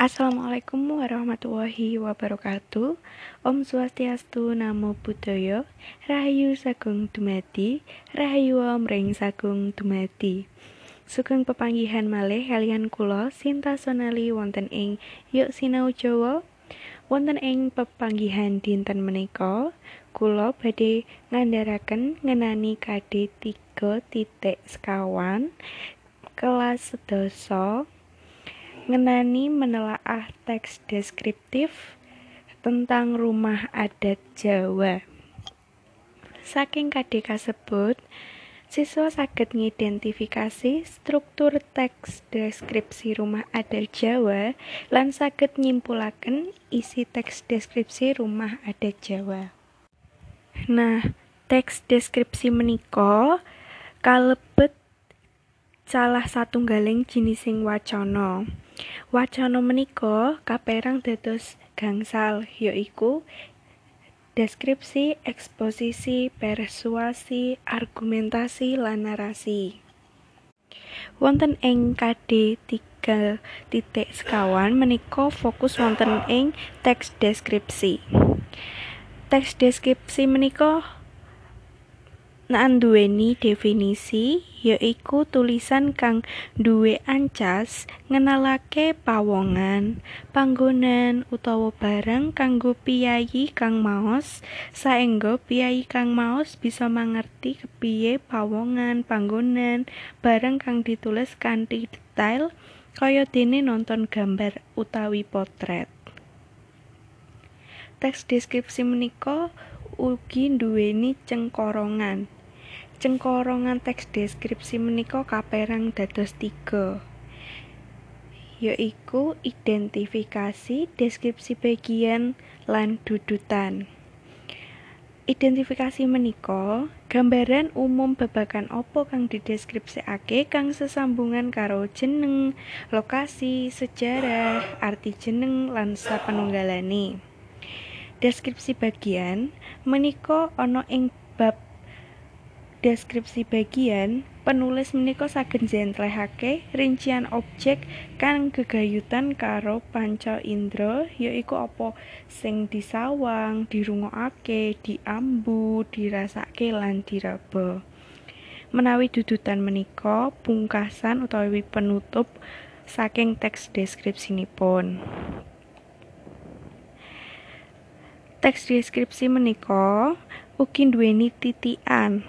Assalamualaikum warahmatullahi wabarakatuh. Om Swastiastu Namo Buddhaya. Rahayu Sagung Dumadi. Rahayu Om Ring Sagung Dumadi. Sugeng pepanggihan malih kalian kula Sinta Sonali wonten ing Yuk Sinau Jawa wonten ing pepanggihan dinten menika kula badhe ngandharaken ngenani KD 3 titik sekawan kelas sedasa ngenani menelaah teks deskriptif tentang rumah adat Jawa. Saking KD kasebut, siswa saged ngidentifikasi struktur teks deskripsi rumah adat Jawa lan saged nyimpulaken isi teks deskripsi rumah adat Jawa. Nah, teks deskripsi menika kalebet salah satunggaling jinising wacana. Wacana menika kaperang dados gangsal yaiku deskripsi, eksposisi, persuasi, argumentasi lan narasi. Wonten ing KD 3 titik sekawan menika fokus wonten ing teks deskripsi. Teks deskripsi menika nanduweni definisi yaiku tulisan kang duwe ancas ngenalake pawongan, panggonan utawa barang kanggo piyayi kang maos saengga piyayi kang maos bisa mangerti kepiye pawongan, panggonan, barang kang ditulis kanthi detail kaya dene nonton gambar utawi potret. Teks deskripsi menika ugi nduweni cengkorongan. Cengkorongan teks deskripsi menika kaperang dados tiga yaiku identifikasi, deskripsi bagian, lan dudutan. Identifikasi menika gambaran umum babagan apa kang dideskripsikake kang sesambungan karo jeneng, lokasi, sejarah, arti jeneng lan sapanunggalane. Deskripsi bagian menika ana ing bab deskripsi bagian, penulis menika saged njlentrehake rincian objek kang gegayutan karo panca indra yaiku apa sing disawang, dirungokake, diambu, dirasake lan diraba. Menawi dudutan menika pungkasan utawi penutup saking teks deskripsinipun. Teks deskripsi menika ugi nduweni titian.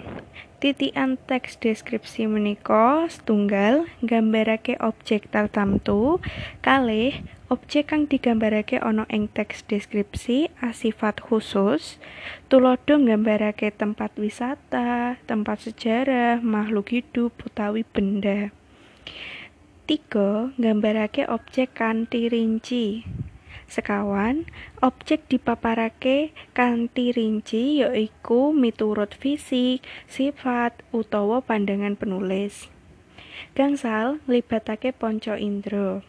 Titian teks deskripsi menika setunggal nggambarake objek tartamtu, kalih objek kang digambarake ana ing teks deskripsi asifat khusus, tulodo nggambarake tempat wisata, tempat sejarah, makhluk hidup utawi benda. Tiga, nggambarake objek kanthi rinci. Sekawan, objek dipaparake kanthi rinci yaiku miturut fisik, sifat, utawa pandangan penulis. Gangsal nglibatake panca indra.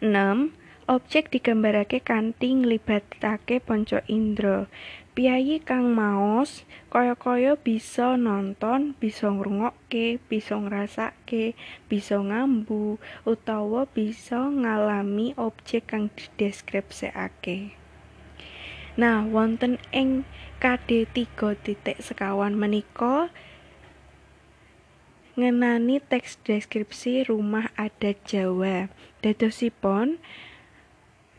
6. Objek digambarake kanthi nglibatake panca indra. Piyayi kang maos kaya-kaya bisa nonton, bisa ngrungokke, bisa ngrasake, bisa ngambu, utawa bisa ngalami objek kang dideskripsikake. Nah, wonten ing KD 3 titik sekawan menika ngenani teks deskripsi rumah adat Jawa. Dadosipun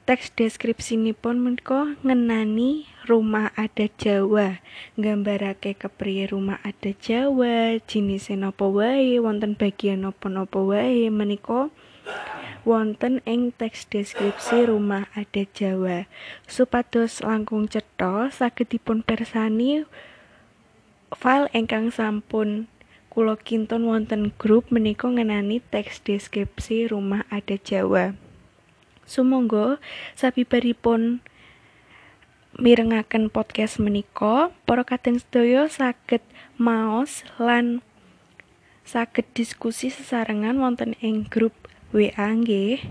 teks deskripsinipun menika ngenani rumah adat Jawa, nggambarake kepriye rumah adat Jawa, jinise napa wae, wonten bagian napa-napa wae menika wonten ing teks deskripsi rumah adat Jawa. Supados langkung cetha saged dipun persani file ingkang sampun kula kinton wonten grup menika ngenani teks deskripsi rumah adat Jawa. Sumangga sabibaripun mirengaken podcast menika, para kadang sedaya saged maos lan saged diskusi sesarengan wonten ing grup WA nggih.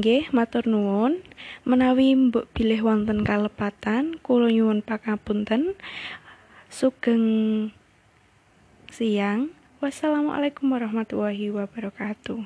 Nggih, matur nuwun. Menawi mbok bilih wonten kalepatan, kula nyuwun pangapunten. Sugeng siang. Wassalamualaikum warahmatullahi wabarakatuh.